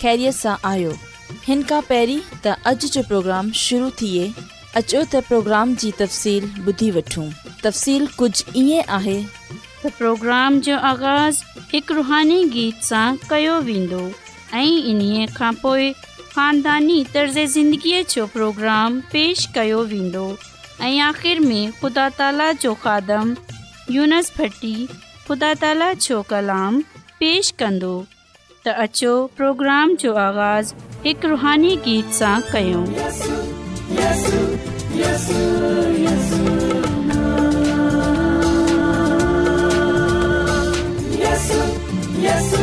ख़ैरियत सां आयो हिन खां पहिरीं त अॼु जो प्रोग्राम शुरू थिए अचो त प्रोग्राम जी तफ़सील ॿुधी वठूं तफ़्सीलु कुझु ईअं आहे त प्रोग्राम जो आगाज़ हिकु रुहानी गीत सां कयो वेंदो ऐं ख़ानदानी तर्ज़ ज़िंदगीअ जो प्रोग्राम पेश कयो वेंदो में ख़ुदा ताला जो कादम यूनस भटी ख़ुदा ताला जो पेश अचो प्रोग्राम जो आगाज़ हिकु रुहानी गीत सां कयूं Yes,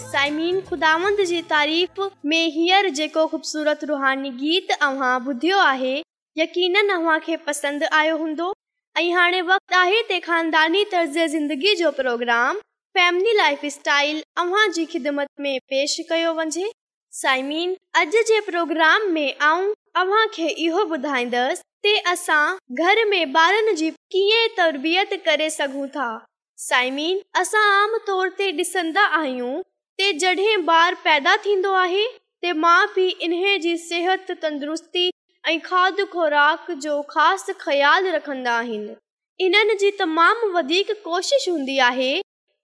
साइमिन जेको ख़ूबसूरत रुहानी ॿुधियो आहे यक़ीन आयो हूंदो ऐं इहो ॿुधाईंदसि घर में कीअं तरबियत करे सघूं था साइमीन असां आम तौर ते ॾिसंदा आहियूं तॾहिं ॿारु पैदा थींदो आहे ते माउ पीउ इन जी सिहत तंदुरुस्ती ऐं खाद खुराक जोंदा आहिनि इन्हनि जी तमामु कोशिश हूंदी आहे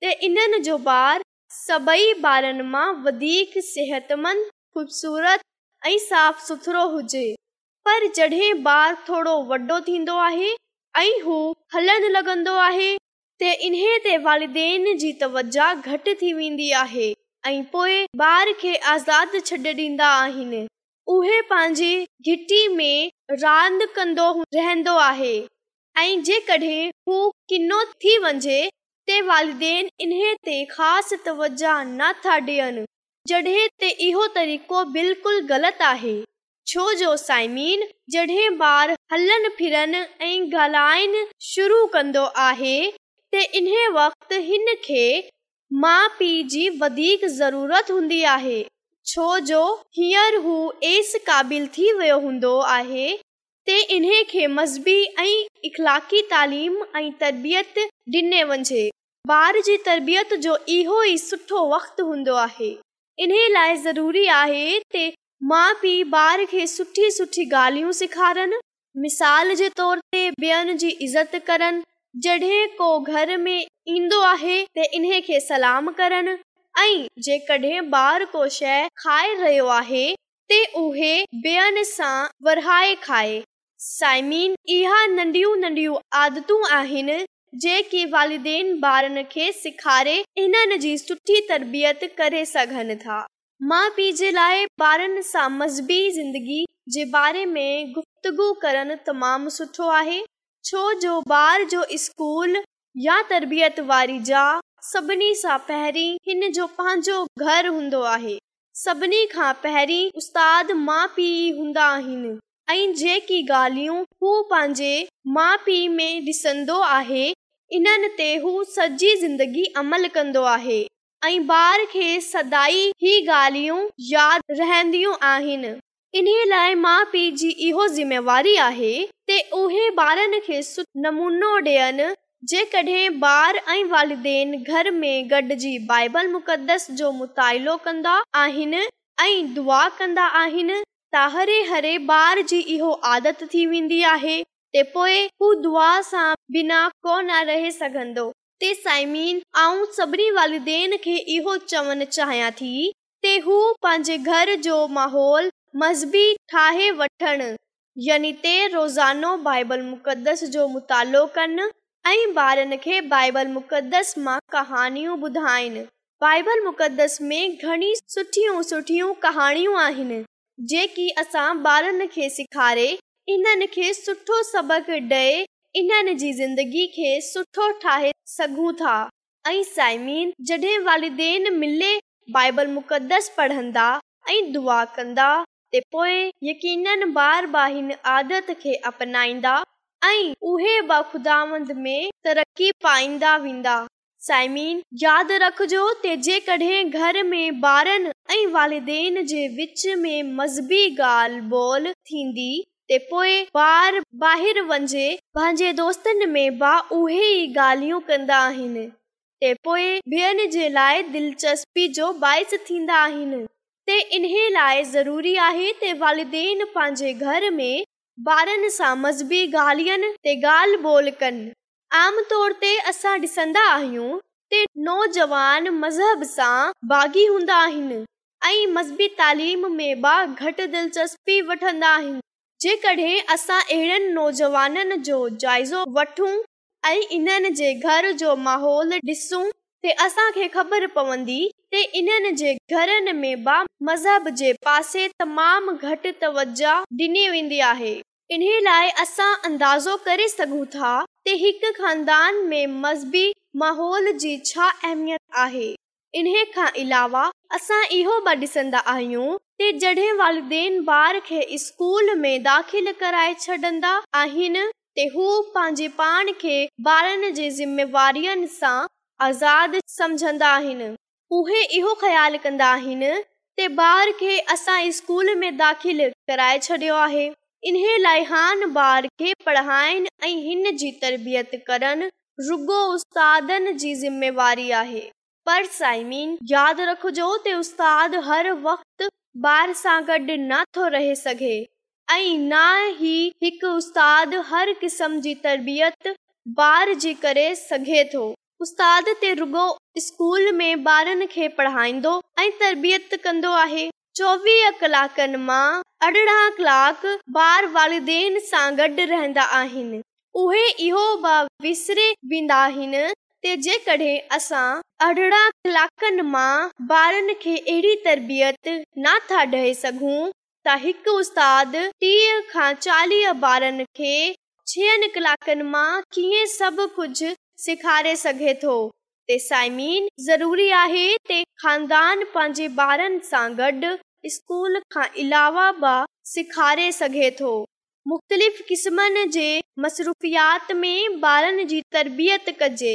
त इन्हनि जो ॿारु सभेई ॿारनि मां वधीक सिहतमंद ख़ूबसूरत ऐं साफ़ सुथरो हुजे पर जॾहिं ॿार थोरो वॾो थींदो आहे ऐं हू हलंदु लॻंदो आहे ते इन्हे ते वालिदेन जी तवज्जा घटि थी वेंदी आहे ऐं पोइ ॿार खे आज़ाद छॾ ॾींदा आहिनि उहे पंहिंजी घिटी में रांदि कंदो रहंदो आहे ऐं जेकॾहिं हू किनो थी वञे त वालिदेन इन्हे ते ख़ासि तवजह न था ॾियनि जॾहिं इहो तरीक़ो बिल्कुलु ग़लति आहे छो जो साइमीन जॾहिं ॿार हलनि फिरनि ऐं ॻाल्हाइण शुरू कंदो आहे इन्हीअ वक़्तु हिन खे माउ पीउ जी वधीक ज़रूरत हूंदी आहे छो जो हींअर हू एस क़ाबिल थी वियो हूंदो आहे ते इन्हे मज़हबी ऐं इख़लाकी तालीम ऐं तरबियत ॾिनी वञे ॿार जी तरबियत जो इहो ई सुठो वक़्तु हूंदो आहे इन लाइ ज़रूरी आहे सुठी सुठी ॻाल्हियूं सेखारनि मिसाल जे तौर ते ॿियनि जी इज़त करनि जॾहिं को घर में ईंदो आहे त इन खे सलाम करणु ऐं जेकॾहिं ॿार को शइ खाए रहियो आहे त उहे ॿियनि सां वराए खाए इहा नंढियूं नंढियूं आदतूं आहिनि जेके वालिदेन ॿारनि खे सेखारे इन्हनि जी सुठी तरबियत करे सघनि था माउ पीउ जे लाइ ॿारनि सां मज़बी ज़िंदगी जे बारे में गुफ़्तगु करण तमामु सुठो आहे छो जो ॿार जो स्कूल या तरबियत वारी जा सभिनी सां पहिरीं हिन जो पंहिंजो घर हूंदो आहे सभिनी खां पहिरीं उस्ताद माउ पीउ हूंदा आहिनि ऐं जेकी ॻाल्हियूं हू पंहिंजे माउ पीउ में ॾिसंदो आहे इन्हनि ते हू सॼी ज़िंदगी अमल कंदो आहे ऐं ॿार खे सदाई हीअ ॻाल्हियूं यादि रहंदियूं आहिनि इन्हीअ लाइ माउ पीउ जी इहो ज़िमेवारी आहे उहे ॿारनि खे नमूनो ॾियनि जेकॾहिं ॿार ऐं वालदेन घर में बाइबल मुकदस जो मुतालो कंदा आहिनि ऐं दुआ कंदा आहिनि त हरे हरे ॿार जी इहो आदत थी वेंदी आहे दुआ सां बिना कोन रहे सघंदो ते साइमीन ऐं सभिनी वालिदे खे इहो चवणु चाहियां थी त हू पंहिंजे घर जो माहौल मज़बी ठाहे वठनि यनी ते रोज़ानो बाइबल मुक़दस जो मुतालो कनि ऐं ॿारनि खे बाइबल मुक़दस मां कहाणियूं ॿुधाइनि बाइबल मुक़दस में घणी सुठियूं सुठियूं कहाणियूं आहिनि जेकी असां ॿारनि खे सेखारे इन्हनि खे सुठो सबक डे॒ इन्हनि जी ज़िंदगी खे सुठो ठाहे सघूं था ऐं साइमिन जडे॒देन मिले बाइबल मुक़दस पढ़ंदा ऐं दुआ कंदा ते पोइ यीन बार बाहिन आदत खे अपनाईंदा ऐं उहे बखदा में तरक़ी पाईंदा वेंदा साइमीन यादि रखजो जेकड॒हिं विच में मज़बी ॻाल्हि ॿोल थींदी त पोइ ॿार ॿाहिरि वञे पंहिंजे दोस्तनि में बि उहे ई ॻाल्हियूं कन्दा आहिनि पोइ ॿियनि जे लाइ दिलचस्पी जो बाइस थींदा आहिनि इन लाइ ज़रूरी आहे पंहिंजे घर में ॻाल्हियुनि आम तौर ते असां ॾिसंदा आहियूं नौजवान मज़हब सां बाग़ी हूंदा आहिनि ऐं मज़हबी तालीम में जेकॾहिं असां अहिड़नि नौजवाननि जो जाइज़ो वठूं ऐं इन्हनि जे घर जो माहौल ॾिसूं असां खे ख़बर पवंदी त इन्हनि जे घरनि में मज़हब जे पासे तमामु घटि तवजा ॾिनी वेंदी आहे इन लाइ असां अंदाज़ो करे सघूं था त हिकु ख़ानदान में मज़बी माहौल जी छा अहमियत आहे इन खां अलावा असां इहो बि ॾिसंदा आहियूं त जॾहिं वालदेन ॿार खे स्कूल में दाख़िल कराए छॾंदा आहिनि त हू पंहिंजे पाण खे ॿारनि जे ज़िमेवारियुनि सां आज़ाद समुझंदा आहिनि उहे इहो ख़्याल कंदा आहिनि त ॿार खे असां स्कूल में दाख़िल कराए छॾियो आहे इन्हे लाइ हान ॿार खे पढ़ाइनि ऐं हिन जी तरबियत करण रुगो उस्तादनि जी ज़िमेवारी आहे पर साइमीन यादि रखजो त उस्तादु हर वक़्त ॿार सां गॾु नथो रहे सघे ऐं न ई हिकु उस्तादु हर किस्म जी तरबियत ॿार जी करे सघे थो उस्ताद ते रुॻो स्कूल में पढ़ाईंदो ऐं तरबियत कंदो आहे चोवीह कलाकनि मां अरिड़ह कलाक रहंदा आहिनि उहे इहो जेकॾहिं कलाकनि मां ॿारनि खे अहिड़ी तरबियत न था ॾे सघूं त हिकु उस्तादु टीह खां चालीह ॿारनि खे छहनि कलाकनि मां कीअं सभु कुझु सेखारे सघे थो ते साइमीन ज़रूरी आहे ते ख़ानदान पंहिंजे ॿारनि सां गॾु स्कूल खां इलावा बि सेखारे सघे थो मुख़्तलिफ़ क़िस्मनि जे मसरूफ़ियात में ॿारनि जी तरबियत कजे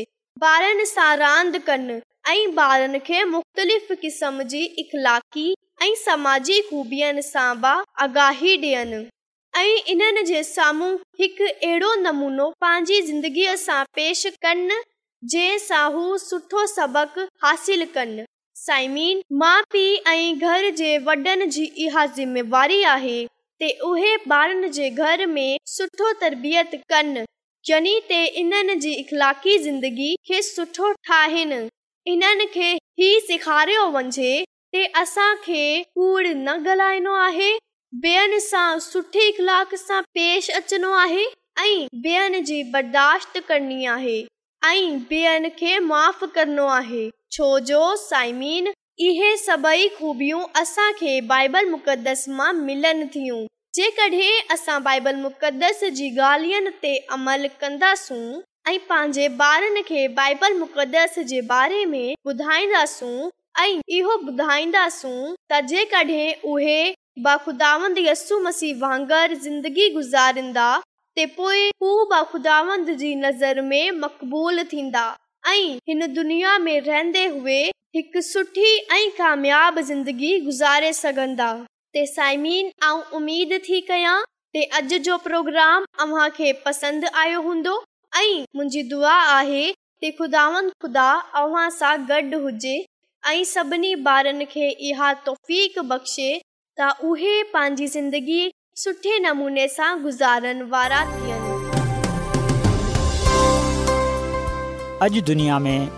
ॿारनि सां रांदि कनि ऐं ॿारनि खे मुख़्तलिफ़ क़िस्म जी इख़लाकी ऐं समाजी खूबियुनि सां बि आगाही ॾियनि ऐं इन्हनि जे साम्हूं हिकु अहिड़ो नमूनो पंहिंजी ज़िंदगीअ सां पेश कनि जंहिं सां हू सुठो सबक हासिल कनि साइमीन माउ पीउ ऐं घर जे वॾनि जी इहा ज़िमेवारी आहे उहे ॿारनि जे घर में सुठो तरबियत कनि जॾहिं त इन्हनि जी इख़लाकी ज़िंदगी खे सुठो ठाहिनि इन्हनि खे ई सेखारियो वञे असांखे कूड़ न ॻाल्हाइणो आहे सां सां सुठी इख़लाक पेश अचणो आहे ऐं ॿियनि जी बर्दाश्त करणी आहे ऐं ॿियनि खे माफ़ करणो आहे छो जो साइमीन इहे सभई ख़ूबियूं बाइबल मुक़दस मां मिलनि थियूं जेकॾहिं असां बाइबल मुक़दस जी ॻाल्हियुनि ते अमल कंदासूं ऐं पंहिंजे ॿारनि खे बाइबल मुक़दस जे बारे में ॿुधाईंदासूं ऐं इहो ॿुधाईंदासूं त जेकॾहिं उहे ब खुदांदसू मसीह वांगर जिंदगी गुज़ारींदा हू जी नजर में मक़बूल थींदा ऐं हिन दुनिया हुई कामयाब ज़िंदगी सघंदा साईमीन आऊं उमेद थी कयां प्रोग्राम अव्हां खे पसंदि आयो हूंदो ऐं मुंहिंजी दुआ आहेंदुदा बारनि खे इहा तोफ़ीक बख़्शे अॼु दुनिया में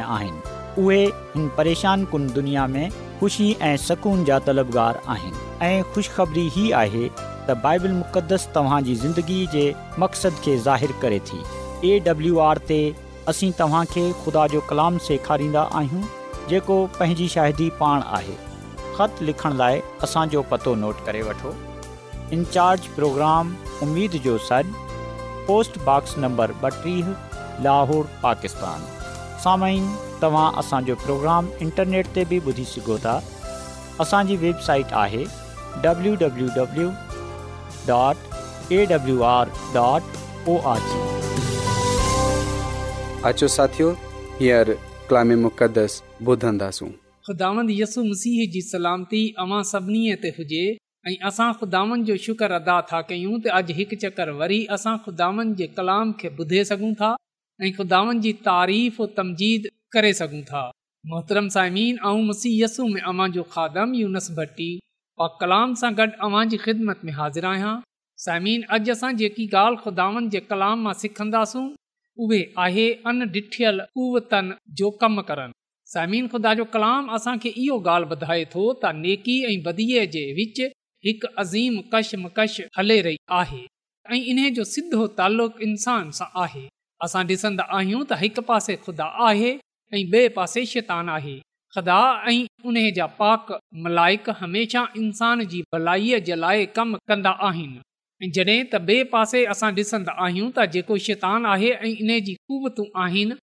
आहिनि उहे हिन परेशान कुन दुनिया में ख़ुशी ऐं सुकून जा तलबगार आहिनि ऐं ख़ुश ख़बरी ई आहे त बाइबल मुक़द्दस तव्हांजी ज़िंदगी जे मक़सदु खे ज़ाहिरु करे थी एडब्लू आर ते असीं तव्हांखे ख़ुदा जो कलाम सेखारींदा आहियूं जेको पंहिंजी शाहिदी पाण आहे ख़त लिखण लाइ असांजो पतो नोट करे वठो इन्चार्ज प्रोग्राम उमेद जो सॾु पोस्टबॉक्स नंबर ॿटीह लाहौर पाकिस्तान साम्हूं तव्हां असांजो प्रोग्राम इंटरनेट ते बि ॿुधी सघो था असांजी वेबसाइट आहे www.awr.org dot A W R dot O R हुजे ऐं असां शुक्र अदा था कयूं त चकर वरी असां खे ॿुधाए तमजीद करे मोहतरम साइमिनस में ख़िदमत में हाज़िर आहियां साइमिन अॼु असां जेकी गालुदान जे कलाम मां सिखंदासूं उहे अनडिठियल कुवतन जो कमु करनि समीन खुदा जो कलाम असांखे इहो ॻाल्हि ॿुधाए थो त नेकी ऐं बदीअ जे विच हिकु अज़ीम कशमकश मकश हले रही आहे ऐं इन जो सिधो तालुक़ु इंसान सां आहे असां ॾिसंदा आहियूं त हिकु पासे ख़ुदा आहे ऐं ॿिए पासे शैतानु आहे ख़ुदा ऐं उन जा पाक मलाइक हमेशह इंसान जी भलाई जे लाइ कमु कंदा आहिनि जॾहिं त ॿिए पासे असां ॾिसंदा आहियूं त जेको शैतान आहे ऐं इन जी कुवतू आहिनि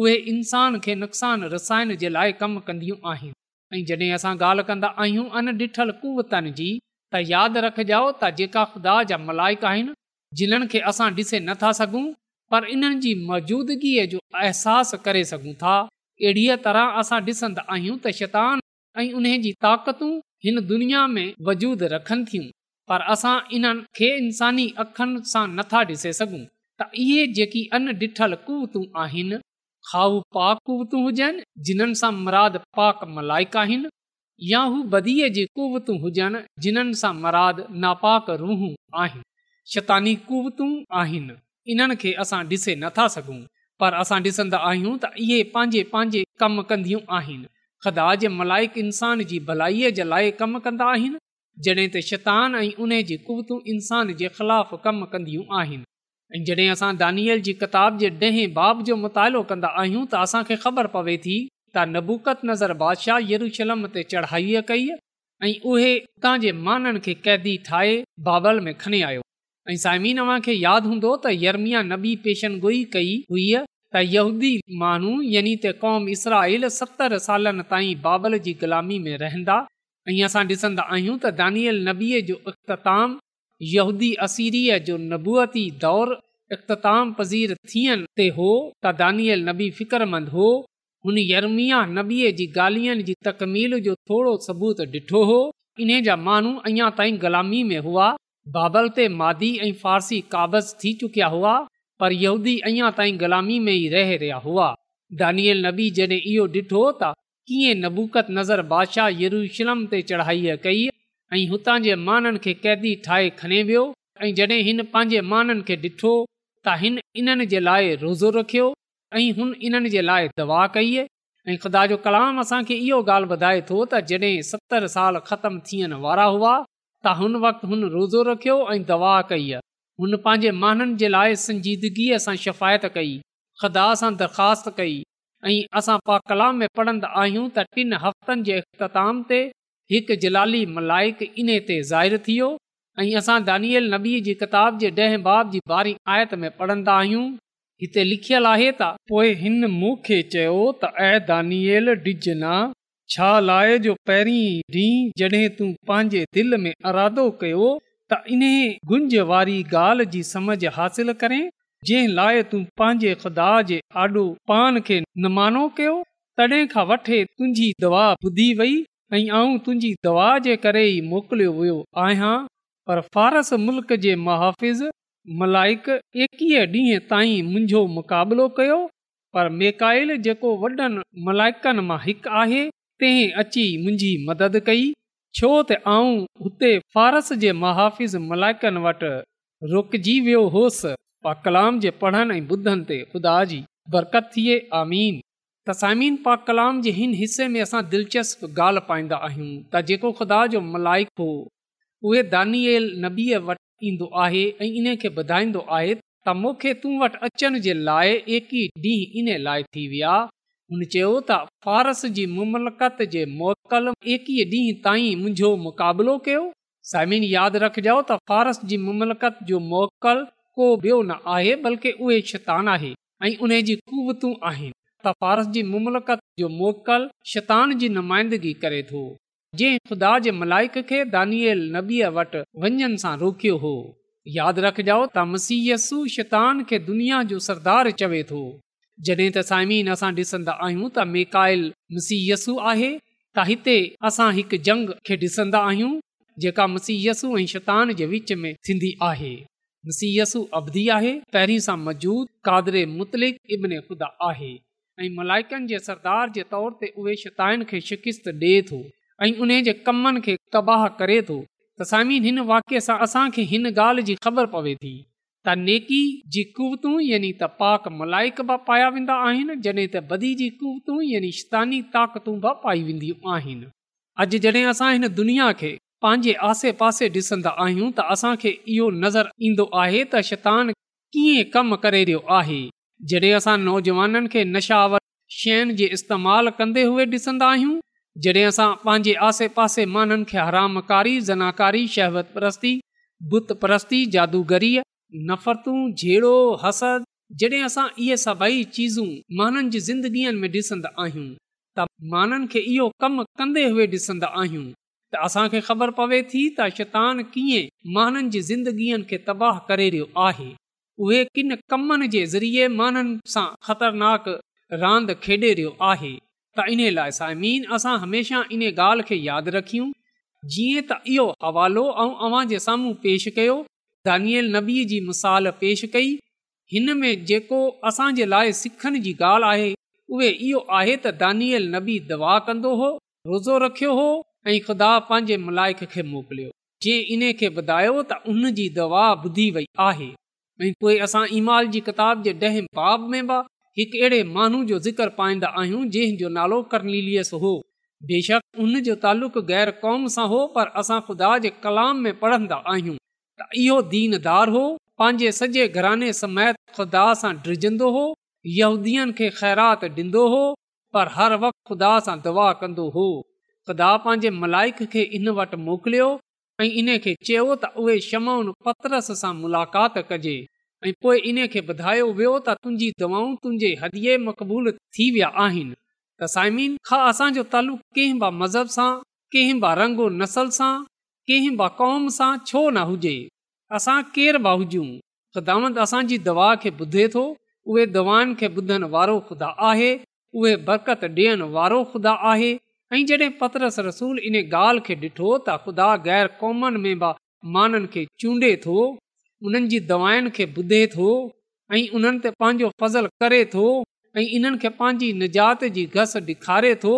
उहे इंसान खे नुक़सान रसाइण जे लाइ कमु कन्दियूं आहिनि ऐं जॾहिं असां ॻाल्हि कंदा आहियूं अन ॾिठल कुवतनि जी त यादि रखिजो त जेका ख़ुदा जा मलाइक आहिनि जिन्हनि खे असां ॾिसे नथा सघूं पर इन्हनि जी मौजूदगीअ जो अहसासु करे सघूं था अहिड़ीअ तरह असां ॾिसंदा आहियूं त शैतान ऐं उन जी ताक़तू हिन दुनिया में वजूद रखनि थियूं पर असां इन्हनि खे इंसानी अखनि सां नथा डि॒से सघूं त इहे जेकी अन डिठल कुवतू आहिनि खाह पाक कुवतू हुजनि जिन्हनि सां मुराद पाक मलाइक आहिनि या हू बदीअ जी कुवतूं हुजनि जिन्हनि सां मराद नापाक रूहूं आहिनि शैतानी कुवतूं आहिनि इन्हनि खे असां ॾिसे नथा सघूं पर असां ॾिसंदा आहियूं त इहे पंहिंजे पंहिंजे कमु कंदियूं आहिनि खदा जे मलाइक इंसान जी भलाईअ जे लाइ कमु कंदा आहिनि जड॒हिं त शैतान ऐं उन्हे जे कुवतू इंसान जे ख़िलाफ़ कम कन्दियूं आहिनि ऐं जॾहिं असां दानियल जी किताब जे ॾहें बाब जो मुतालो कंदा आहियूं त असां ख़बर पवे थी त नबूकत नज़र बादशाह यरूशलम ते चढ़ाईअ कई ऐं उहे उतां जे माननि खे कैदी ठाहे बाबल में खने आयो ऐं साइमीन खे यादि हूंदो त यर्मिया नबी पेशनगुइ कई हुई त यहूदी माण्हू यनि ते क़ौम इसराइल सतरि सालनि ताईं बाबल जी गुलामी में रहंदा ऐं असां ॾिसन्दा आहियूं त दानिआल जो इख़्ताम जो नबूअती दौर इख़्ताम पज़ीर थियनि ते हो नबी फिक्रमंद हो हुन जी गालियुनि जी तकमील जो थोरो सबूत ॾिठो हो इन जा माण्हू अञा ताईं ग़ुलामी में हुआ बाबल ते मादी ऐं फारसी क़ाबज़ थी चुकिया हुआ पर यहूदी अञा ताईं गुलामी में ई रहे रहिया हुआ दानियल नबी जॾहिं इहो ॾिठो त कीअं नबूकत नज़र बादशाह यरूशलम ते चढ़ाईअ कई ऐं हुतां जे माननि खे कैदी ठाहे खणे वियो ऐं जड॒हिं हिन पंहिंजे माननि खे ॾिठो त हिन इन्हनि जे लाइ रोज़ो रखियो ऐं हुन इन्हनि जे लाइ दवा कई ऐं जो कलाम असांखे इहो ॻाल्हि ॿुधाए थो त जॾहिं सतरि साल ख़तमु थियण वारा हुआ त हुन वक़्तु हुन रोज़ो रखियो ऐं दवा कई हुन पंहिंजे माननि जे लाइ संजीदगीअ सां कई ख़ुदा सां दरख़्वास्त कई ऐं असां पा कला में पढ़ंदा आहियूं त टिन हफ़्तनि जे इख़्ताम ते हिकु जलाली मलाइक इन ते ज़ाहिर थियो ऐं किताब जे ॾहें बाब जी ॿारहीं आयत में पढ़ंदा आहियूं हिते लिखियलु आहे त चयो छा पहिरीं ॾींहुं जॾहिं तूं पंहिंजे दिलि में अरादो कयो त इन्हे गुंज वारी ॻाल्हि जी समझ हासिल करें जंहिं लाइ तूं पंहिंजे ख़ुदा जे आॾो पान खे नमानो कयो तॾहिं खां वठी तुंहिंजी दवा ॿुधी वेई ऐं आऊं तुंहिंजी दवा जे करे ई मोकिलियो वियो आहियां पर फ़ारस मुल्क जे मुहाफ़िज़ मलाइक एकवीह ॾींहं ताईं मुंहिंजो मुकाबिलो कयो पर मेकाइल जेको वॾनि मलाइकनि मां हिकु आहे ते अची मुंहिंजी मदद कई छो त आऊं हुते फ़ारस जे मुहाफ़िज़ मलाइकनि वटि रुकिजी वियो होसि कलाम जे पढ़नि ऐं ॿुधनि ते ख़ुदा जी बरकत आमीन त पा कलाम जे हिन हिसे में असां दिलचस्प ॻाल्हि पाईंदा आहियूं त जेको ख़ुदा हो उहे ईंदो आहे ऐं इन्हे ॿुधाईंदो आहे त मूंखे तूं वटि अचण जे लाइ एकवीह ॾींहं इन लाइ थी विया हुन चयो त फ़ारस जी मुमलकत जे मोकल एकवीह ॾींहं ताईं मुंहिंजो मुक़ाबिलो कयो साइमिन यादि रखजो त फ़ारस जी मुमलकत जो मोकल को बि॒यो न आहे बल्कि उहे शैतान आहे ऐं उन जी कुवतू आहिनि त फारसल जो मोकल शैतान जी नुमाइंदगी करे थो जंहिं ख़ुदा मलाइक दानियल हो यादि रखजो त मसीयसु शैतान खे दुनिया जो सरदार चवे थो जड॒हिं त साइमीन असां डि॒संदा आहियूं त मेकायल मसीयसु आहे त हिते असां हिकु जंग खे ॾिसंदा आहियूं जेका मसीयसु ऐं शैतान जे विच में थींदी आहे मसीयसु तहिरीं सां मौजूदु इब्न ख़ुदा आहे ऐं मलाइकनि जे सरदार जे तौर ते उहे शताइन खे शिकिश्त डि॒ए थो ऐं उन जे कमनि खे तबाह करे थो तसामीन हिन वाक्य सां असां खे हिन ॻाल्हि जी ख़बर पवे थी त नेकी जी कुवतूं यानी त पाक मलाइक बि पाया वेंदा आहिनि जॾहिं त बदी जी कुवतूं यानी शितानी ताक़तूं बि पाई वेंदियूं आहिनि अॼु जॾहिं असां हिन दुनिया खे पंहिंजे आसे पासे ॾिसंदा आहियूं त असांखे इहो नज़र ईंदो आहे त शैतान कीअं कमु करे रहियो आहे जॾहिं असां नौजवाननि खे नशावर शयुनि जे इस्तेमालु कंदे हूहे ॾिसंदा आहियूं जॾहिं असां पंहिंजे आसे पासे माननि खे हरामकारी ज़नाकारी शहवत परस्ती बुत परस्ती जादूगरीअ नफ़रतूं जहिड़ो हसद जॾहिं असां इहे सभई चीज़ूं माननि जी ज़िंदगीअ में ॾिसंदा आहियूं त माननि खे इहो कमु कंदे हुए ॾिसंदा आहियूं त असां खे ख़बर पवे थी त शैतान कीअं माननि जे ज़िंदगीअ खे तबाह करे रहियो आहे उहे किन कमनि जे ज़रिए माननि सां ख़तरनाक रांदि खेॾे रहियो आहे त इन लाइ साइमीन असां हमेशह इन ॻाल्हि खे यादि रखियूं जीअं त इहो हवालो ऐं अव्हां जे साम्हूं पेश कयो दानियल नबीअ जी मिसाल पेश कई हिन में जेको असांजे लाइ सिखण जी ॻाल्हि आहे उहे इहो आहे त दानियल नबी दवा कंदो हो रोज़ो रखियो हो ऐं ख़ुदा पंहिंजे मलाइक खे मोकिलियो जे इन खे ॿुधायो त उन जी दवा ॿुधी वई आहे ऐं पोइ असां इमाल जी किताब जे ॾहें बाब में बि हिकु अहिड़े माण्हू जो ज़िक्र पाईंदा आहियूं जंहिंजो नालो कर्नीलियस हो बेशक उन जो तालुक़ु गैर क़ौम सां हो पर असां खुदा जे कलाम में पढ़ंदा आहियूं त इहो दीनदारु हो पंहिंजे सॼे घराने समेत ख़ुदा सां ड्रिजंदो हो यहूदीअ खे ख़ैरात हो पर हर वक़्तु ख़ुदा सां दवा कंदो हो खुदा पंहिंजे मलाइक खे इन वटि मोकिलियो ऐं इन खे चयो त उहे शमाउन पतरस सां मुलाक़ात कजे ऐं पोइ इन खे ॿुधायो वियो त तुंहिंजी दवाऊं तुंहिंजे मक़बूल थी विया आहिनि त साइमिना असांजो तालुक़ु कंहिं मज़हब सां कंहिं ब नसल सां कंहिं क़ौम सां छो न हुजे असां केर बि हुजूं ख़ुदा असांजी दवा खे ॿुधे थो उहे दवाउनि खे ॿुधण वारो ख़ुदा आहे उहे बरकत ॾियणु वारो ख़ुदा आहे ऐं जॾहिं पतरस रसूल इन ॻाल्हि खे डि॒ठो त ख़ुदा क़ौमनि खे चूंडे थो उन्हनि जी दवायुनि खे ॿुधे थो ऐं उन्हनि ते पंहिंजो फज़ल करे थो ऐं इन्हनि खे पंहिंजी निजात जी घस ॾेखारे थो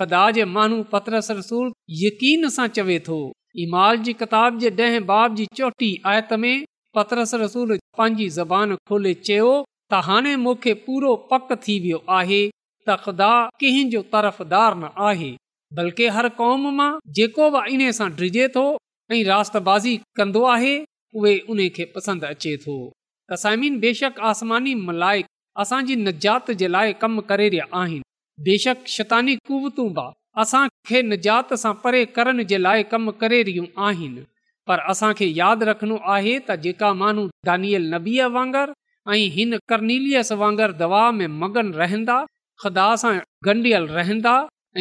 खुदा जे माण्हू पतरस रसूल यकीन सां चवे थो इमाल जी किताब जे ॾह बाबी आयत में पतरस रसूल पंहिंजी ज़बान खोले चयो त हाणे मूंखे पूरो पक थी वियो आहे तखदा कंहिंजो तरफ़दार न आहे बल्कि हर कौम मां जेको बि इन सां ड्रिजे थो ऐं रात बाज़ी कंदो आहे उहे उन खे पसंदि अचे थो आसमानी असांजी नजात जे लाइ कम करे रहिया आहिनि बेशक शैतानी कुवतू बि असां खे नजात सां परे करण जे लाइ कम करे रहियूं आहिनि पर असांखे यादि रखणो आहे त जेका माण्हू दानियल नबीअ वांगर ऐं हिन कर्नीलियस वांगुरु दवा में मगन रहंदा ख़ुदा सां ॻंढियल रहंदा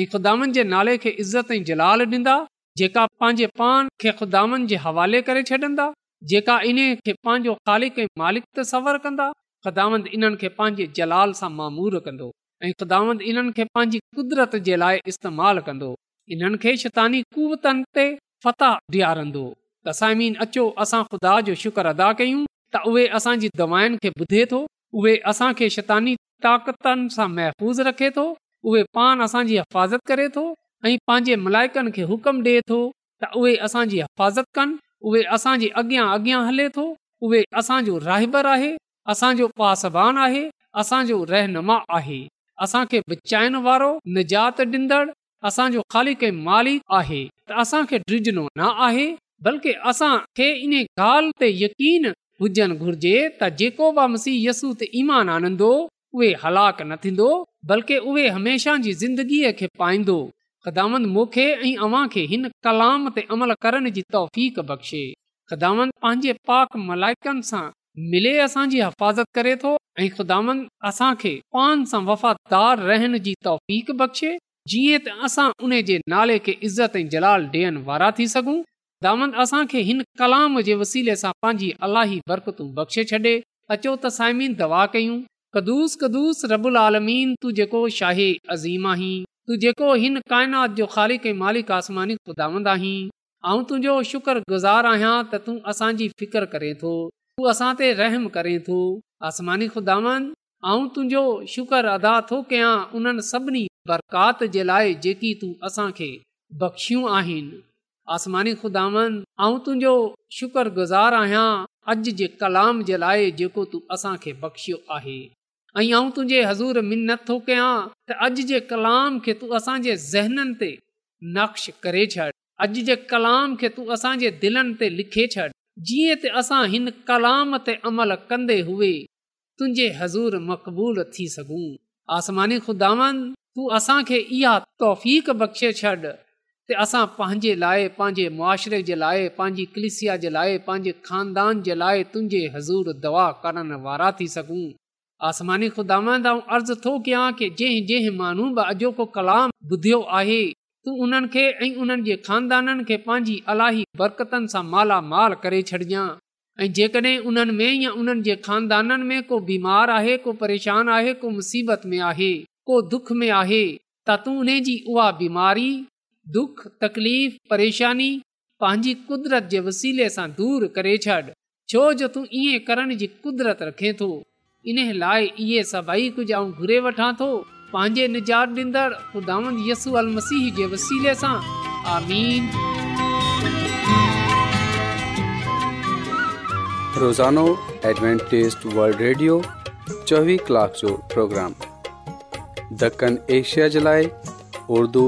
ऐं खुदानि जे नाले खे इज़त ऐं जलाल ॾींदा जेका पंहिंजे पान खे खुदानि जे हवाले करे छॾंदा जेका इन खे पंहिंजो ख़ालिक ऐं मालिक ते कंदा ख़ुदांद इन्हनि खे पंहिंजे जलाल सां मामूर कंदो ऐं ख़ुदांद पंहिंजी कुदरत जे लाइ इस्तेमालु कंदो इन्हनि खे शैतानी कुवतनि ते फताह ॾियारंदो अचो असां ख़ुदा जो शुक्र अदा कयूं त उहे असांजी दवायुनि खे ॿुधे थो उहे शैतानी ताक़तनि सां महफ़ूज़ रखे थो उहे पान असांजी हिफ़ाज़त करे थो ऐं पंहिंजे मलाइकनि खे हुकम डे॒ए असांजी हिफ़ाज़त कनि उहे असांजी अॻियां हले थो उहे असांजो रहिबर आहे असांजो पासबान आहे असांजो रहनुमा आहे असां खे वारो निजात ॾींदड़ असांजो ख़ाली काई मालिक आहे त असांखे डिजिनो न आहे बल्कि असांखे इन ॻाल्हि ते यकीन घुर्जे त जेको बि मसीह यसू ते ईमान आनंदो उहे हलाक न थींदो बल्कि उहे हमेशह जी ज़िंदगीअ खे पाईंदो मूंखे ऐं अव्हां खे हिन कलाम ते अमल करण जी तौफ़ बख़्शे ख़िदाम पंहिंजे पाक मलाइकनि सां मिले असांजी हिफ़ाज़त करे थो ऐं ख़िदामंद असां खे पान सां वफ़ादार रहण जी तौफ़ बख़्शे जीअं त असां उन जे नाले खे इज़त ऐं जलाल ॾियण वारा थी सघूं दावन असांखे हिन कलाम जे वसीले सां पंहिंजी बरकते छॾे अचो कयूं कदुस कदुसीम आहीं तुंहिंजो शुक्र गुज़ार आहियां त तूं असांजी फिकर करें असां ते रहम करे थो आसमानी ख़ुदांदो शुक्र अदा थो कयां उन्हनि सभिनी बरकात जे लाइ जेकी तूं असांखे बख़्शियूं आहिनि आसमानी खुदांद तुंहिंजो शुक्रगुज़ारु आहियां अॼु जे कलाम जे लाइ जेको तूं असांखे बख़्शियो आहे ऐं आउं तुंहिंजे हज़ूर اج थो कयां त अॼु जे कलाम खे तूं असांजे ज़हननि ते नक्श करे छॾ अॼु जे कलाम खे तू असांजे दिलनि ते लिखे छॾ जीअं त असां हिन कलाम ते अमल कंदे हुए तुंहिंजे हज़ूर मक़बूल थी सघूं आसमानी ख़ुदांद तूं असांखे इहा तौफ़ बख़्शे छॾ त असां पंहिंजे लाइ पंहिंजे मुआशिरे जे लाइ पंहिंजी कलिसिया जे लाइ पंहिंजे खानदान जे लाइ तुंहिंजे हज़ूर दवा करण वारा थी सघूं आसमानी ख़ुदा अर्ज़ु थो कयां कि जंहिं जंहिं माण्हू बि अॼोको कलाम ॿुधियो आहे तूं उन्हनि खे ऐं उन्हनि जे खानदाननि खे पंहिंजी बरकतनि सां मालामाल करे छॾिजांइ ऐं जेकॾहिं उन्हनि में या उन्हनि जे खानदाननि में को बीमार आहे को परेशान आहे को मुसीबत में आहे को दुख में आहे त तूं उन जी उहा बीमारी دکھ تکلیف پریشانی پانجي قدرت جي وسيلن سان دور ڪري ڇڏ جو جو تون ائين ڪرڻ جي قدرت رکيتو انه لائي هي سڀي کجاون گهر وٺا ٿو پانجي نجار اندر خداوند يسوع المسيح جي وسيلن سان آمين روزانو ایڈونٽيست ورلد ريڊيو 24 ڪلاڪ جو پروگرام دكن ايشيا جي لاءِ اردو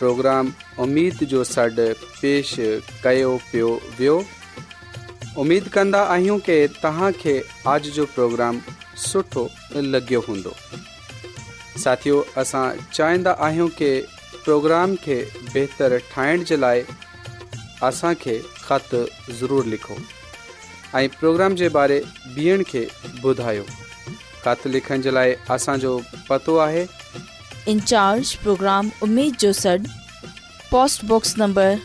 प्रोग्राम उमेद जो सॾु पेश कयो पियो वियो उमेदु कंदा आहियूं की तव्हांखे अॼ जो प्रोग्राम सुठो लॻियो हूंदो साथियो असां चाहींदा आहियूं की प्रोग्राम खे बहितरु ठाहिण जे लाइ असांखे ख़तु लिखो प्रोग्राम जे बारे ॿियनि खे ॿुधायो خط लिखण जे लाइ جو पतो आहे इंचार्ज प्रोग्राम उमेद जो सॾ पोस्टबॉक्स नंबर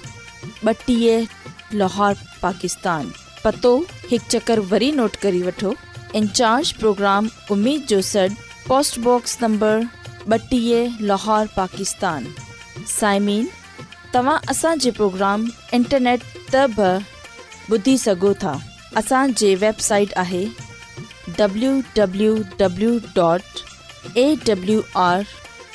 ॿटीह लाहौर पाकिस्तान पतो हिकु चकर वरी नोट करी वठो इंचार्ज प्रोग्राम उमीद जो सॾु पोस्टबॉक्स नंबर ॿटीह लाहौर पाकिस्तान साइमिन तव्हां असांजे इंटरनेट त बि ॿुधी था असांजी वेबसाइट आहे W W W dot A R